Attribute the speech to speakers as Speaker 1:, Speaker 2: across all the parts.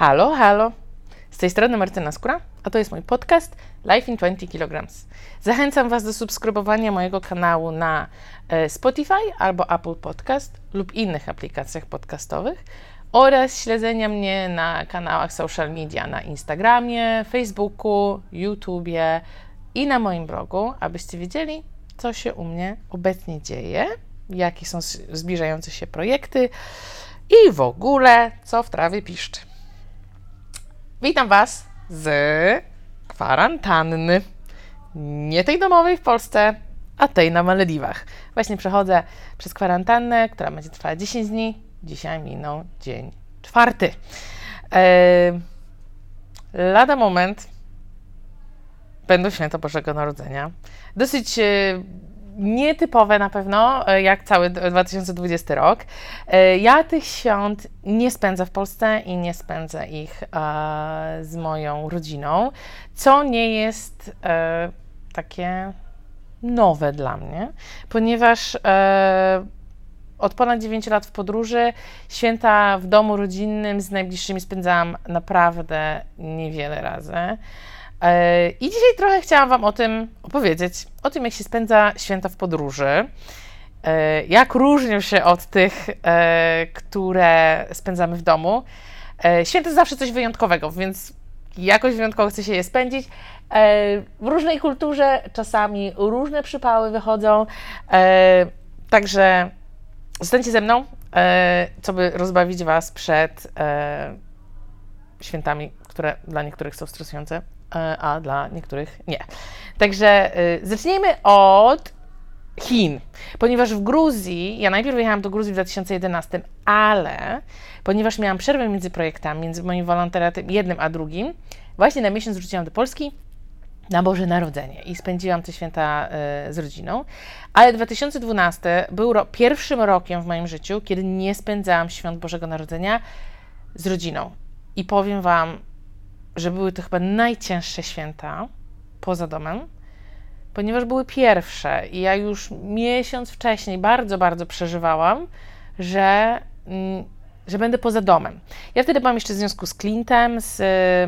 Speaker 1: Halo, halo. Z tej strony Martyna Skóra, a to jest mój podcast Life in 20 kg. Zachęcam Was do subskrybowania mojego kanału na e, Spotify albo Apple Podcast lub innych aplikacjach podcastowych oraz śledzenia mnie na kanałach social media na Instagramie, Facebooku, YouTubie i na moim blogu, abyście wiedzieli, co się u mnie obecnie dzieje, jakie są zbliżające się projekty i w ogóle, co w trawie piszczy. Witam Was z kwarantanny. Nie tej domowej w Polsce, a tej na Malediwach. Właśnie przechodzę przez kwarantannę, która będzie trwała 10 dni. Dzisiaj minął dzień czwarty. Eee, lada moment będą święto Bożego Narodzenia. Dosyć e, nietypowe na pewno, e, jak cały 2020 rok. E, ja tych świąt nie spędzę w Polsce i nie spędzę ich z moją rodziną, co nie jest takie nowe dla mnie, ponieważ od ponad 9 lat w podróży, święta w domu rodzinnym z najbliższymi spędzałam naprawdę niewiele razy. E, I dzisiaj trochę chciałam Wam o tym opowiedzieć, o tym, jak się spędza święta w podróży, e, jak różnią się od tych, e, które spędzamy w domu. Święta to zawsze coś wyjątkowego, więc jakoś wyjątkowo chce się je spędzić. W różnej kulturze czasami różne przypały wychodzą, także zostańcie ze mną, co by rozbawić Was przed świętami, które dla niektórych są stresujące. E, a dla niektórych nie. Także y, zacznijmy od Chin, ponieważ w Gruzji, ja najpierw wyjechałam do Gruzji w 2011, ale ponieważ miałam przerwę między projektami, między moim wolontariatem jednym a drugim, właśnie na miesiąc wróciłam do Polski na Boże Narodzenie i spędziłam te święta y, z rodziną. Ale 2012 był ro pierwszym rokiem w moim życiu, kiedy nie spędzałam świąt Bożego Narodzenia z rodziną. I powiem Wam, że były to chyba najcięższe święta poza domem, ponieważ były pierwsze i ja już miesiąc wcześniej bardzo, bardzo przeżywałam, że, mm, że będę poza domem. Ja wtedy byłam jeszcze w związku z Clintem, z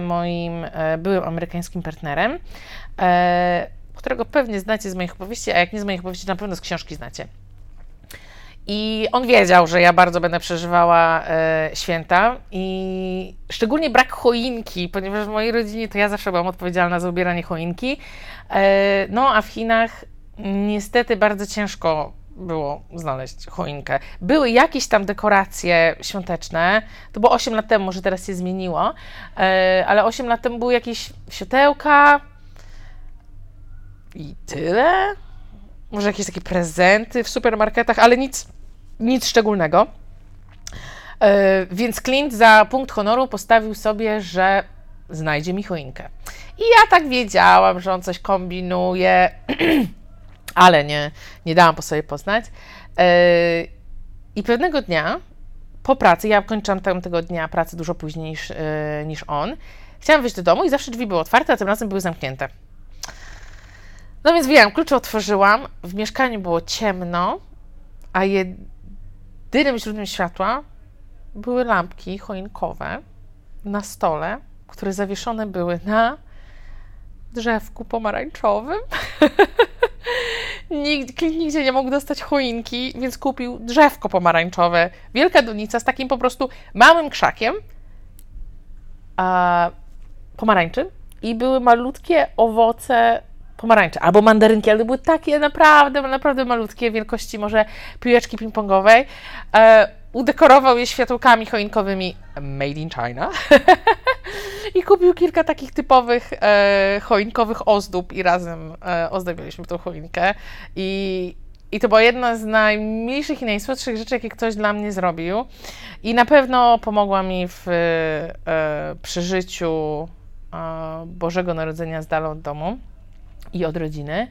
Speaker 1: moim e, byłym amerykańskim partnerem, e, którego pewnie znacie z moich opowieści, a jak nie z moich opowieści, na pewno z książki znacie. I on wiedział, że ja bardzo będę przeżywała e, święta i szczególnie brak choinki, ponieważ w mojej rodzinie to ja zawsze byłam odpowiedzialna za ubieranie choinki. E, no a w Chinach niestety bardzo ciężko było znaleźć choinkę. Były jakieś tam dekoracje świąteczne, to było 8 lat temu, może teraz się zmieniło, e, ale 8 lat temu były jakieś światełka i tyle może jakieś takie prezenty w supermarketach, ale nic, nic szczególnego. Yy, więc Clint za punkt honoru postawił sobie, że znajdzie mi choinkę. I ja tak wiedziałam, że on coś kombinuje, ale nie, nie dałam po sobie poznać. Yy, I pewnego dnia po pracy, ja kończyłam tamtego dnia pracę dużo później niż, yy, niż on, chciałam wyjść do domu i zawsze drzwi były otwarte, a tym razem były zamknięte. No więc wiem, klucze otworzyłam, w mieszkaniu było ciemno, a jedynym źródłem światła były lampki choinkowe na stole, które zawieszone były na drzewku pomarańczowym. Nikt, nigdzie nie mógł dostać choinki, więc kupił drzewko pomarańczowe. Wielka donica z takim po prostu małym krzakiem a, pomarańczy i były malutkie owoce pomarańcze, albo mandarynki, ale były takie naprawdę, naprawdę malutkie, wielkości może piłeczki ping-pongowej. E, udekorował je światełkami choinkowymi made in China i kupił kilka takich typowych e, choinkowych ozdób i razem e, ozdabialiśmy tą choinkę i i to była jedna z najmniejszych i najsłodszych rzeczy, jakie ktoś dla mnie zrobił. I na pewno pomogła mi w e, przeżyciu e, Bożego Narodzenia z dala od domu i od rodziny.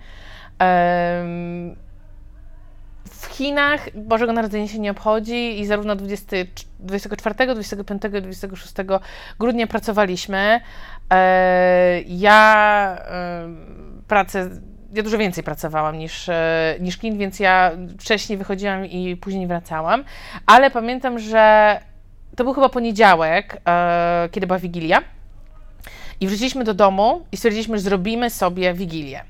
Speaker 1: W Chinach Bożego Narodzenia się nie obchodzi i zarówno 20, 24, 25 i 26 grudnia pracowaliśmy. E, ja pracę ja dużo więcej pracowałam niż, e, niż Chin, więc ja wcześniej wychodziłam i później wracałam, ale pamiętam, że to był chyba poniedziałek, e, kiedy była Wigilia. I wróciliśmy do domu i stwierdziliśmy, że zrobimy sobie Wigilię.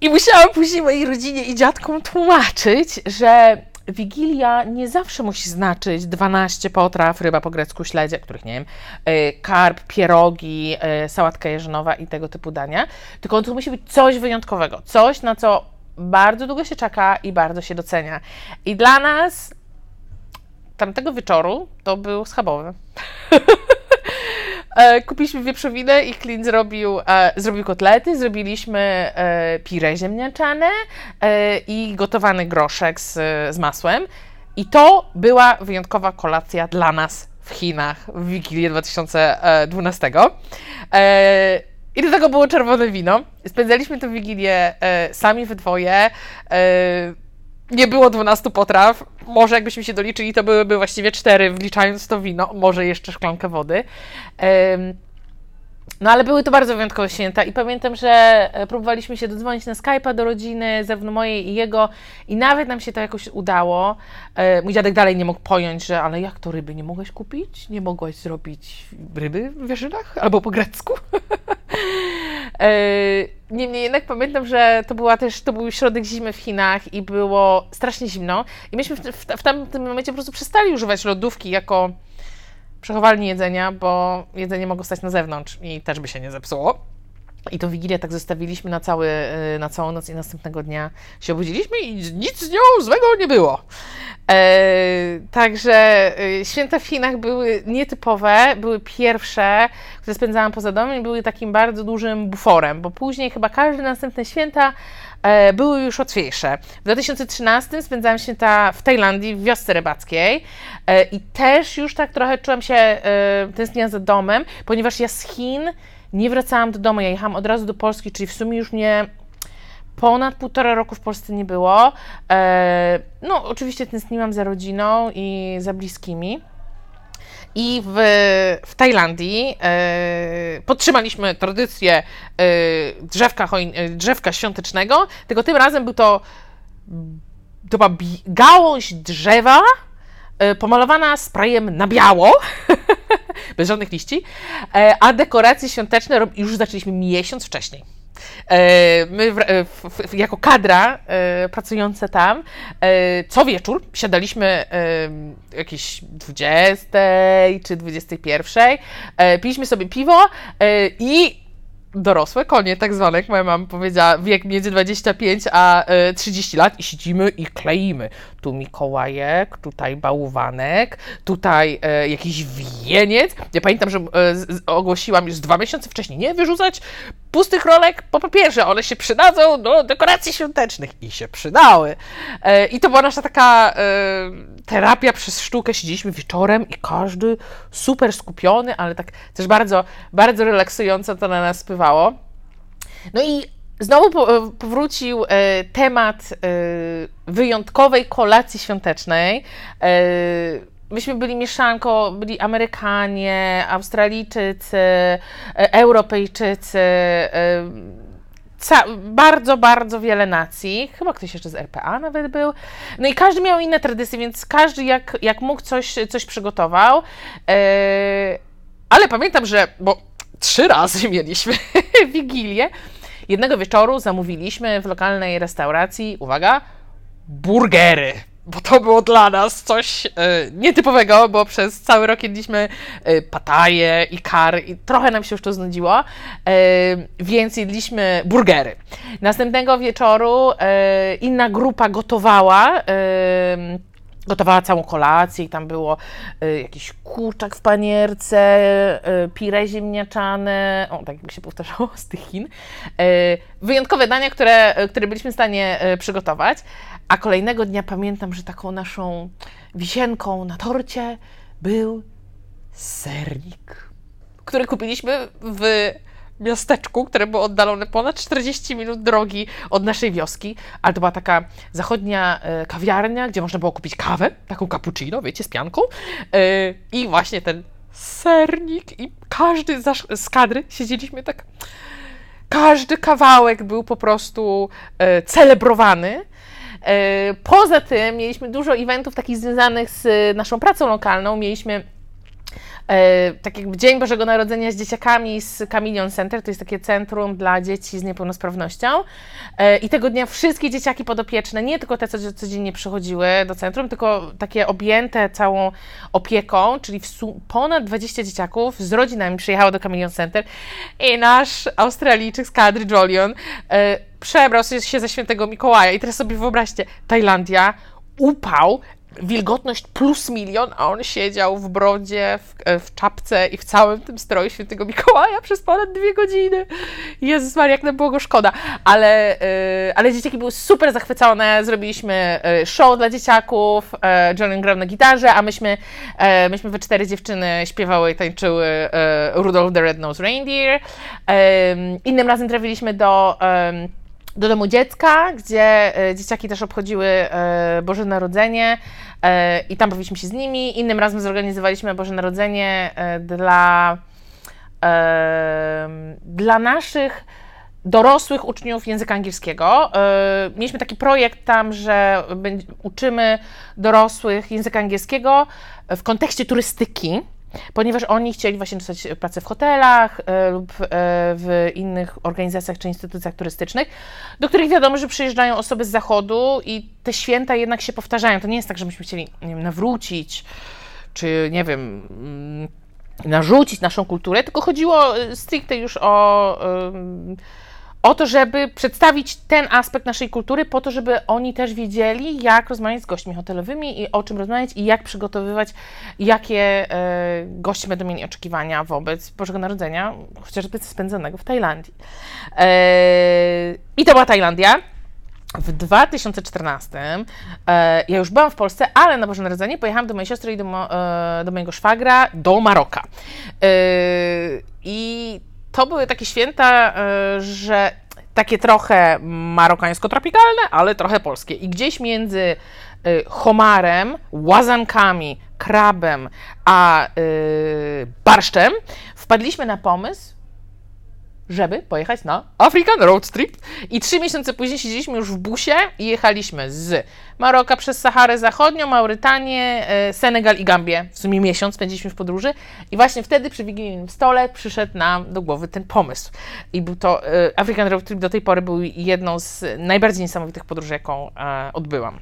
Speaker 1: I musiałam później mojej rodzinie i dziadkom tłumaczyć, że Wigilia nie zawsze musi znaczyć 12 potraw, ryba po grecku, śledzie, których nie wiem, y, karp, pierogi, y, sałatka jeżynowa i tego typu dania, tylko to musi być coś wyjątkowego, coś na co bardzo długo się czeka i bardzo się docenia. I dla nas tamtego wieczoru to był schabowy. E, kupiliśmy wieprzowinę i Clint zrobił, e, zrobił kotlety, zrobiliśmy e, pire ziemniaczane e, i gotowany groszek z, z masłem. I to była wyjątkowa kolacja dla nas w Chinach w Wigilię 2012. E, I do tego było czerwone wino. Spędzaliśmy tę Wigilię e, sami we dwoje. Nie było 12 potraw. Może jakbyśmy się doliczyli, to byłyby właściwie cztery, wliczając to wino, może jeszcze szklankę wody. No ale były to bardzo wyjątkowe święta i pamiętam, że e, próbowaliśmy się dodzwonić na Skype'a do rodziny, zarówno mojej i jego i nawet nam się to jakoś udało. E, mój dziadek dalej nie mógł pojąć, że ale jak to ryby nie mogłeś kupić? Nie mogłeś zrobić ryby w Wierzynach? Albo po grecku? e, niemniej jednak pamiętam, że to była też, to był środek zimy w Chinach i było strasznie zimno i myśmy w, w, w tamtym momencie po prostu przestali używać lodówki jako przechowalni jedzenia, bo jedzenie mogło stać na zewnątrz i też by się nie zepsuło. I tą Wigilię tak zostawiliśmy na, cały, y, na całą noc i następnego dnia się obudziliśmy i nic z nią złego nie było. E, także e, święta w Chinach były nietypowe, były pierwsze, które spędzałam poza domem i były takim bardzo dużym buforem, bo później chyba każde następne święta były już łatwiejsze. W 2013 spędzałam święta w Tajlandii, w wiosce rybackiej e, i też już tak trochę czułam się e, tęskniona za domem, ponieważ ja z Chin nie wracałam do domu, ja jechałam od razu do Polski, czyli w sumie już mnie ponad półtora roku w Polsce nie było. E, no, oczywiście tęskniłam za rodziną i za bliskimi. I w, w Tajlandii e, podtrzymaliśmy tradycję e, drzewka, e, drzewka świątecznego, tylko tym razem był to, to była gałąź drzewa e, pomalowana sprayem na biało, bez żadnych liści, a dekoracje świąteczne już zaczęliśmy miesiąc wcześniej. E, my e, jako kadra e, pracujące tam, co wieczór siadaliśmy jakieś 20 czy 21, e, piliśmy sobie piwo i dorosłe konie, tak zwane, jak moja mama powiedziała, wiek między 25 a 30 lat i siedzimy i kleimy. Tu Mikołajek, tutaj bałwanek, tutaj e, jakiś wieniec. Ja pamiętam, że e, ogłosiłam już dwa miesiące wcześniej, nie wyrzucać pustych rolek po papierze, one się przydadzą do dekoracji świątecznych. I się przydały. E, I to była nasza taka e, terapia przez sztukę. Siedzieliśmy wieczorem i każdy super skupiony, ale tak też bardzo, bardzo relaksująco to na nas spływało. No i znowu powrócił e, temat wyjątkowej kolacji świątecznej. Myśmy byli mieszanko, byli Amerykanie, Australijczycy, Europejczycy, Ca bardzo, bardzo wiele nacji. Chyba ktoś jeszcze z RPA nawet był. No i każdy miał inne tradycje, więc każdy jak, jak mógł coś, coś przygotował. Eee, ale pamiętam, że, bo trzy razy mieliśmy wigilię. Jednego wieczoru zamówiliśmy w lokalnej restauracji, uwaga, burgery bo to było dla nas coś e, nietypowego, bo przez cały rok jedliśmy e, pataje i kar i trochę nam się już to znudziło, e, więc jedliśmy burgery. Następnego wieczoru e, inna grupa gotowała gotowała całą kolację i tam było y, jakiś kurczak w panierce, y, pire ziemniaczane, o, tak jakby się powtarzało z tych Chin. Y, wyjątkowe dania, które, które byliśmy w stanie przygotować. A kolejnego dnia pamiętam, że taką naszą wisienką na torcie był sernik, który kupiliśmy w miasteczku, które było oddalone ponad 40 minut drogi od naszej wioski, ale to była taka zachodnia e, kawiarnia, gdzie można było kupić kawę, taką cappuccino, wiecie, z pianką. E, i właśnie ten sernik i każdy z kadry siedzieliśmy tak, każdy kawałek był po prostu e, celebrowany Poza tym mieliśmy dużo eventów takich związanych z naszą pracą lokalną. Mieliśmy E, tak jakby Dzień Bożego Narodzenia z dzieciakami z Camillion Center, to jest takie centrum dla dzieci z niepełnosprawnością. E, I tego dnia wszystkie dzieciaki podopieczne, nie tylko te, co codziennie przychodziły do centrum, tylko takie objęte całą opieką, czyli ponad 20 dzieciaków z rodzinami przyjechało do Camillion Center i nasz Australijczyk z kadry Jolion e, przebrał się ze świętego Mikołaja. I teraz sobie wyobraźcie, Tajlandia, upał, wilgotność plus milion, a on siedział w brodzie, w, e, w, czapce i w całym tym stroju świętego Mikołaja przez ponad dwie godziny. Jezus Maria, jak nam było go szkoda. Ale, yy, ale dzieciaki były super zachwycone, zrobiliśmy e, show dla dzieciaków, John grał na gitarze, a myśmy, myśmy we cztery dziewczyny śpiewały i tańczyły Rudolph the Red-Nosed Reindeer. innym razem trafiliśmy do do domu dziecka, gdzie e, dzieciaki też obchodziły e, Boże Narodzenie e, i tam bawiliśmy się z nimi. Innym razem zorganizowaliśmy Boże Narodzenie dla, dla naszych dorosłych uczniów języka angielskiego. Mieliśmy taki projekt tam, że uczymy dorosłych języka angielskiego w kontekście turystyki ponieważ oni chcieli właśnie dostać pracę w hotelach e, lub e, w innych organizacjach czy instytucjach turystycznych, do których wiadomo, że przyjeżdżają osoby z zachodu i te święta jednak się powtarzają. To nie jest tak, że myśmy chcieli nie wiem, nawrócić, czy nie wiem, mm, narzucić naszą kulturę, tylko chodziło e, stricte już o o to, żeby przedstawić ten aspekt naszej kultury, po to, żeby oni też wiedzieli, jak rozmawiać z gośćmi hotelowymi i o czym rozmawiać i jak przygotowywać, jakie e, goście będą mieli oczekiwania wobec Bożego Narodzenia, chociażby spędzonego w Tajlandii. E, I to była Tajlandia. W 2014 e, ja już byłam w Polsce, ale na Boże Narodzenie pojechałam do mojej siostry i do, mo, e, do mojego szwagra do Maroka. E, I to były takie święta, e, że takie trochę marokańsko-tropikalne, ale trochę polskie. I gdzieś między e, homarem, łazankami, krabem, a e, barszczem wpadliśmy na pomysł, żeby pojechać na African Road Trip. I trzy miesiące później siedzieliśmy już w busie i jechaliśmy z Maroka przez Saharę Zachodnią, Maurytanię, e, Senegal i Gambię. W sumie miesiąc spędziliśmy w podróży. I właśnie wtedy przy wigilijnym stole przyszedł nam do głowy ten pomysł. I był to e, African Road Trip do tej pory był jedną z najbardziej niesamowitych podróży, jaką e, odbyłam.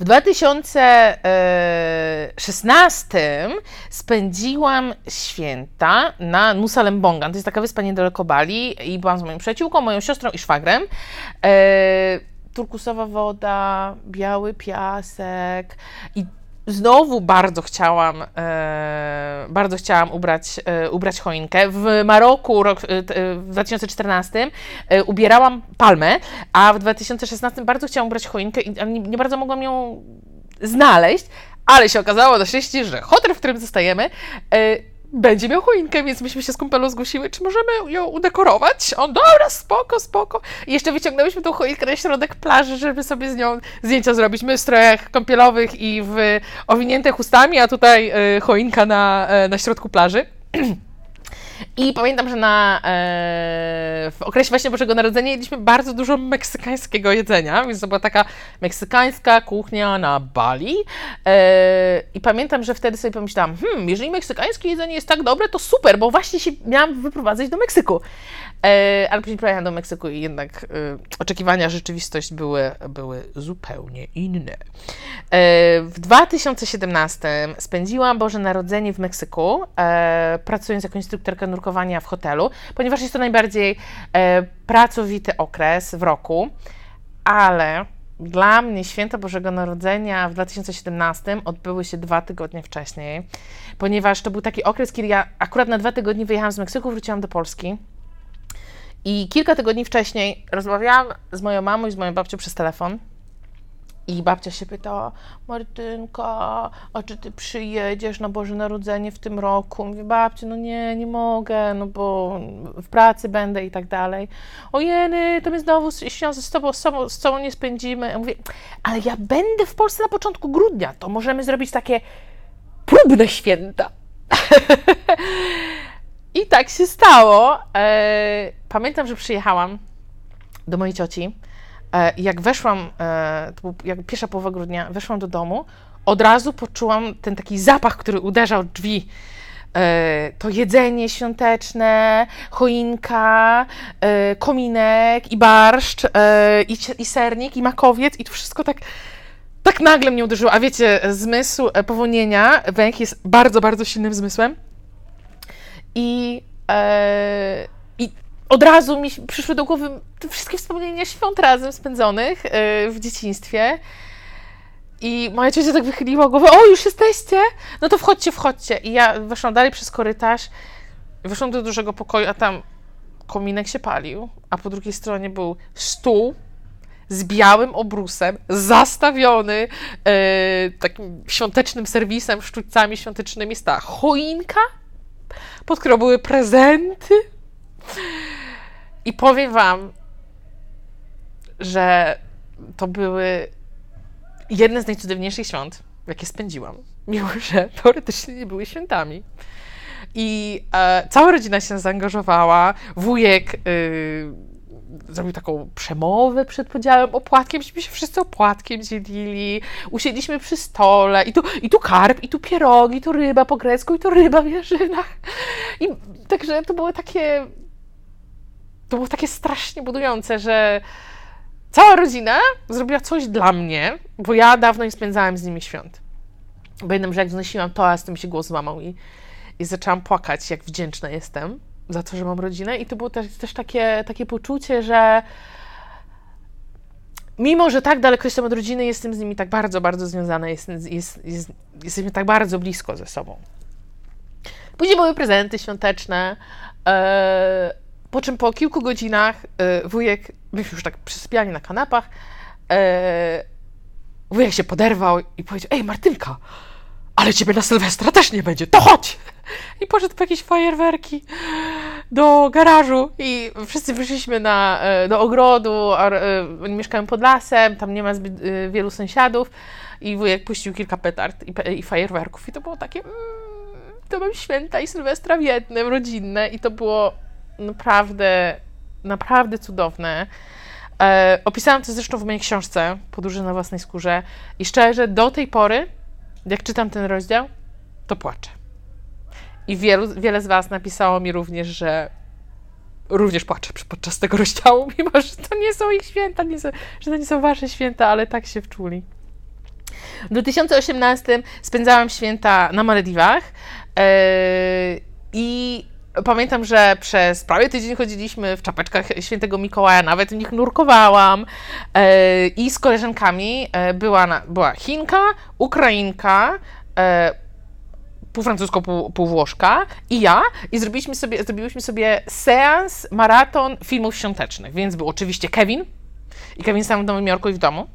Speaker 1: W 2016 spędziłam święta na Nusa Lembongan. To jest taka wyspa niedaleko Bali i byłam z moją przyjaciółką, moją siostrą i szwagrem. E, turkusowa woda, biały piasek i znowu bardzo chciałam, e, bardzo chciałam ubrać, e, ubrać choinkę. W Maroku rok, e, w 2014 e, ubierałam palmę, a w 2016 bardzo chciałam ubrać choinkę i nie, nie bardzo mogłam ją znaleźć, ale się okazało na szczęście, że hotel, w którym zostajemy, e, będzie miał choinkę, więc myśmy się z kumpelą zgłosiły, czy możemy ją udekorować. On, dobra, spoko, spoko. I jeszcze wyciągnęłyśmy tą choinkę na środek plaży, żeby sobie z nią zdjęcia zrobić. My w strojach kąpielowych i w owinięte chustami, a tutaj y, choinka na, y, na środku plaży. I pamiętam, że na, e, w okresie właśnie Bożego Narodzenia jedliśmy bardzo dużo meksykańskiego jedzenia, więc to była taka meksykańska kuchnia na Bali. E, I pamiętam, że wtedy sobie pomyślałam, hmm, jeżeli meksykańskie jedzenie jest tak dobre, to super, bo właśnie się miałam wyprowadzać do Meksyku. E, ale później pojechałam do Meksyku i jednak e, oczekiwania, rzeczywistość były, były zupełnie inne. E, w 2017 spędziłam Boże Narodzenie w Meksyku, e, pracując jako instruktorka nurkowania w hotelu, ponieważ jest to najbardziej e, pracowity okres w roku, ale dla mnie święta Bożego Narodzenia w 2017 odbyły się dwa tygodnie wcześniej, ponieważ to był taki okres, kiedy ja akurat na dwa tygodnie wyjechałam z Meksyku, wróciłam do Polski. I kilka tygodni wcześniej rozmawiałam z moją mamą i z moją babcią przez telefon. I babcia się pytała, Martynka, a czy ty przyjedziesz na Boże Narodzenie w tym roku? Mówię, babciu, no nie, nie mogę, no bo w pracy będę i tak dalej. Ojeny, to my znowu z tobą, z tobą, z tobą nie spędzimy. Mówię, ale ja będę w Polsce na początku grudnia, to możemy zrobić takie próbne święta. I tak się stało. E, pamiętam, że przyjechałam do mojej cioci E, jak weszłam, e, to był jak pierwsza połowa grudnia, weszłam do domu, od razu poczułam ten taki zapach, który uderzał drzwi. E, to jedzenie świąteczne, choinka, e, kominek i barszcz, e, i, i sernik, i makowiec, i to wszystko tak, tak nagle mnie uderzyło. A wiecie, zmysł powonienia, węch jest bardzo, bardzo silnym zmysłem. I, e, i od razu mi przyszły do głowy wszystkie wspomnienia świąt razem spędzonych e, w dzieciństwie. I moja ciocia tak wychyliła głowę, o już jesteście? No to wchodźcie, wchodźcie. I ja weszłam dalej przez korytarz, weszłam do dużego pokoju, a tam kominek się palił, a po drugiej stronie był stół z białym obrusem, zastawiony e, takim świątecznym serwisem, sztućcami świątecznymi, stała choinka, pod którą były prezenty. I powiem wam, że to były jedne z najcudowniejszych świąt, jakie spędziłam, mimo że teoretycznie nie były świętami. I e, cała rodzina się zaangażowała. Wujek y, zrobił taką przemowę przed podziałem opłatkiem, żeśmy się wszyscy opłatkiem dzielili. Usiedliśmy przy stole i tu, i tu karp, i tu pierogi, i tu ryba po grecku, i tu ryba w jarzynach. I także to było takie to było takie strasznie budujące, że cała rodzina zrobiła coś dla mnie, bo ja dawno nie spędzałem z nimi świąt. Pamiętam, że jak znosiłam to mi się głos złamał i, i zaczęłam płakać, jak wdzięczna jestem za to, że mam rodzinę. I to było też, też takie, takie poczucie, że mimo, że tak daleko jestem od rodziny, jestem z nimi tak bardzo, bardzo związana, jest, jest, jest, jesteśmy tak bardzo blisko ze sobą. Później były prezenty świąteczne. Yy, po czym po kilku godzinach yy, wujek, myśmy już tak przysypiali na kanapach, yy, wujek się poderwał i powiedział, ej Martynka, ale ciebie na Sylwestra też nie będzie, to chodź! I poszedł po jakieś fajerwerki do garażu i wszyscy wyszliśmy na, do ogrodu, a, mieszkałem pod lasem, tam nie ma zbyt wielu sąsiadów i wujek puścił kilka petard i, i fajerwerków i to było takie, mm, to mam święta i Sylwestra w jednym, rodzinne i to było naprawdę, naprawdę cudowne. E, opisałam to zresztą w mojej książce Podróże na własnej skórze i szczerze, do tej pory, jak czytam ten rozdział, to płaczę. I wielu, wiele z Was napisało mi również, że również płaczę podczas tego rozdziału, mimo że to nie są ich święta, nie są, że to nie są Wasze święta, ale tak się wczuli. W 2018 spędzałam święta na Malediwach yy, i Pamiętam, że przez prawie tydzień chodziliśmy w czapeczkach świętego Mikołaja, nawet w nich nurkowałam. E, I z koleżankami e, była, na, była Chinka, Ukrainka, e, pół francusko, pół, pół włoszka i ja i zrobiliśmy sobie, zrobiliśmy sobie seans, maraton filmów świątecznych, więc był oczywiście Kevin, i Kevin sam w Nowym Jorku i w domu.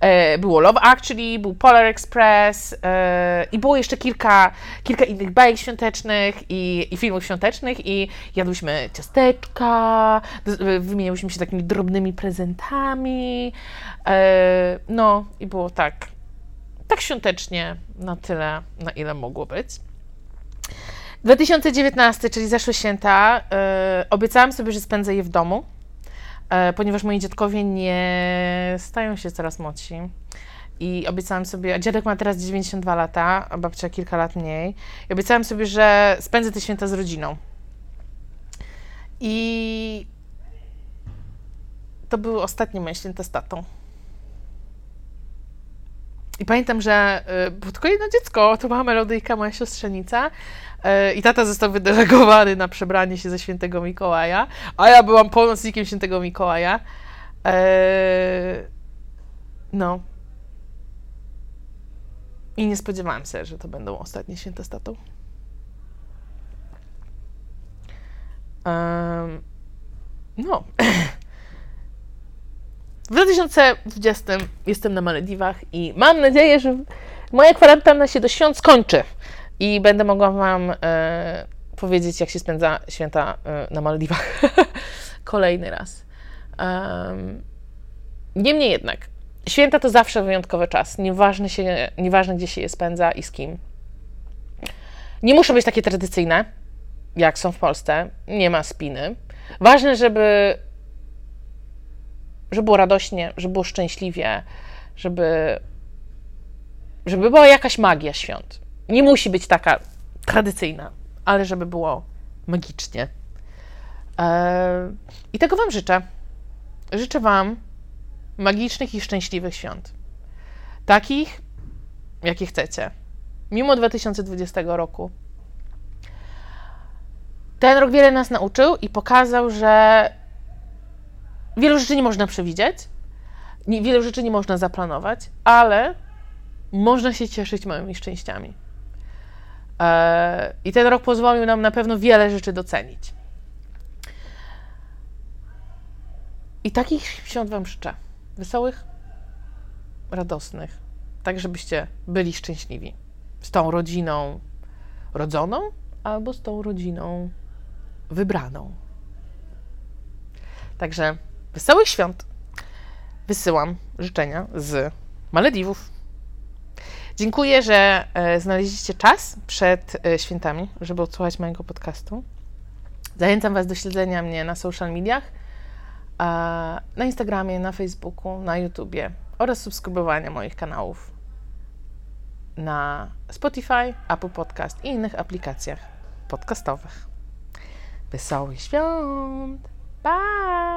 Speaker 1: E, było Love Actually, był Polar Express e, i było jeszcze kilka, kilka innych bajek świątecznych i, i filmów świątecznych i jadłyśmy ciasteczka, wymieniałyśmy się takimi drobnymi prezentami. E, no i było tak, tak świątecznie na tyle, na ile mogło być. 2019, czyli zeszłe święta, obiecałam sobie, że spędzę je w domu. E, ponieważ moi dziadkowie nie stają się coraz młodsi. I obiecałam sobie, a dziadek ma teraz 92 lata, a babcia kilka lat mniej. I obiecałam sobie, że spędzę te święta z rodziną. I to były ostatnie moje święta z tatą. I pamiętam, że y, było tylko jedno dziecko, to była Melodyjka, moja siostrzenica. Y, I tata został wydelegowany na przebranie się ze świętego Mikołaja, a ja byłam pomocnikiem świętego Mikołaja. Y, no. I nie spodziewałam się, że to będą ostatnie święta. Um, no. W 2020 jestem na Malediwach i mam nadzieję, że moja kwarantanna się do świąt skończy i będę mogła Wam e, powiedzieć, jak się spędza święta e, na Malediwach kolejny raz. Um, niemniej jednak, święta to zawsze wyjątkowy czas, nieważne, się, nieważne gdzie się je spędza i z kim. Nie muszą być takie tradycyjne, jak są w Polsce, nie ma spiny. Ważne, żeby żeby było radośnie, żeby było szczęśliwie, żeby, żeby była jakaś magia świąt. Nie musi być taka tradycyjna, ale żeby było magicznie. Eee, I tego Wam życzę. Życzę Wam magicznych i szczęśliwych świąt. Takich, jakie chcecie. Mimo 2020 roku. Ten rok wiele nas nauczył i pokazał, że wielu rzeczy nie można przewidzieć, wielu rzeczy nie można zaplanować, ale można się cieszyć małymi szczęściami. Eee, I ten rok pozwolił nam na pewno wiele rzeczy docenić. I takich świąt Wam życzę. Wesołych, radosnych, tak żebyście byli szczęśliwi. Z tą rodziną rodzoną albo z tą rodziną wybraną. Także wesołych świąt wysyłam życzenia z Malediwów. Dziękuję, że e, znaleźliście czas przed e, świętami, żeby odsłuchać mojego podcastu. Zachęcam Was do śledzenia mnie na social mediach, na Instagramie, na Facebooku, na YouTubie oraz subskrybowania moich kanałów na Spotify, Apple Podcast i innych aplikacjach podcastowych. Wesołych świąt! Bye!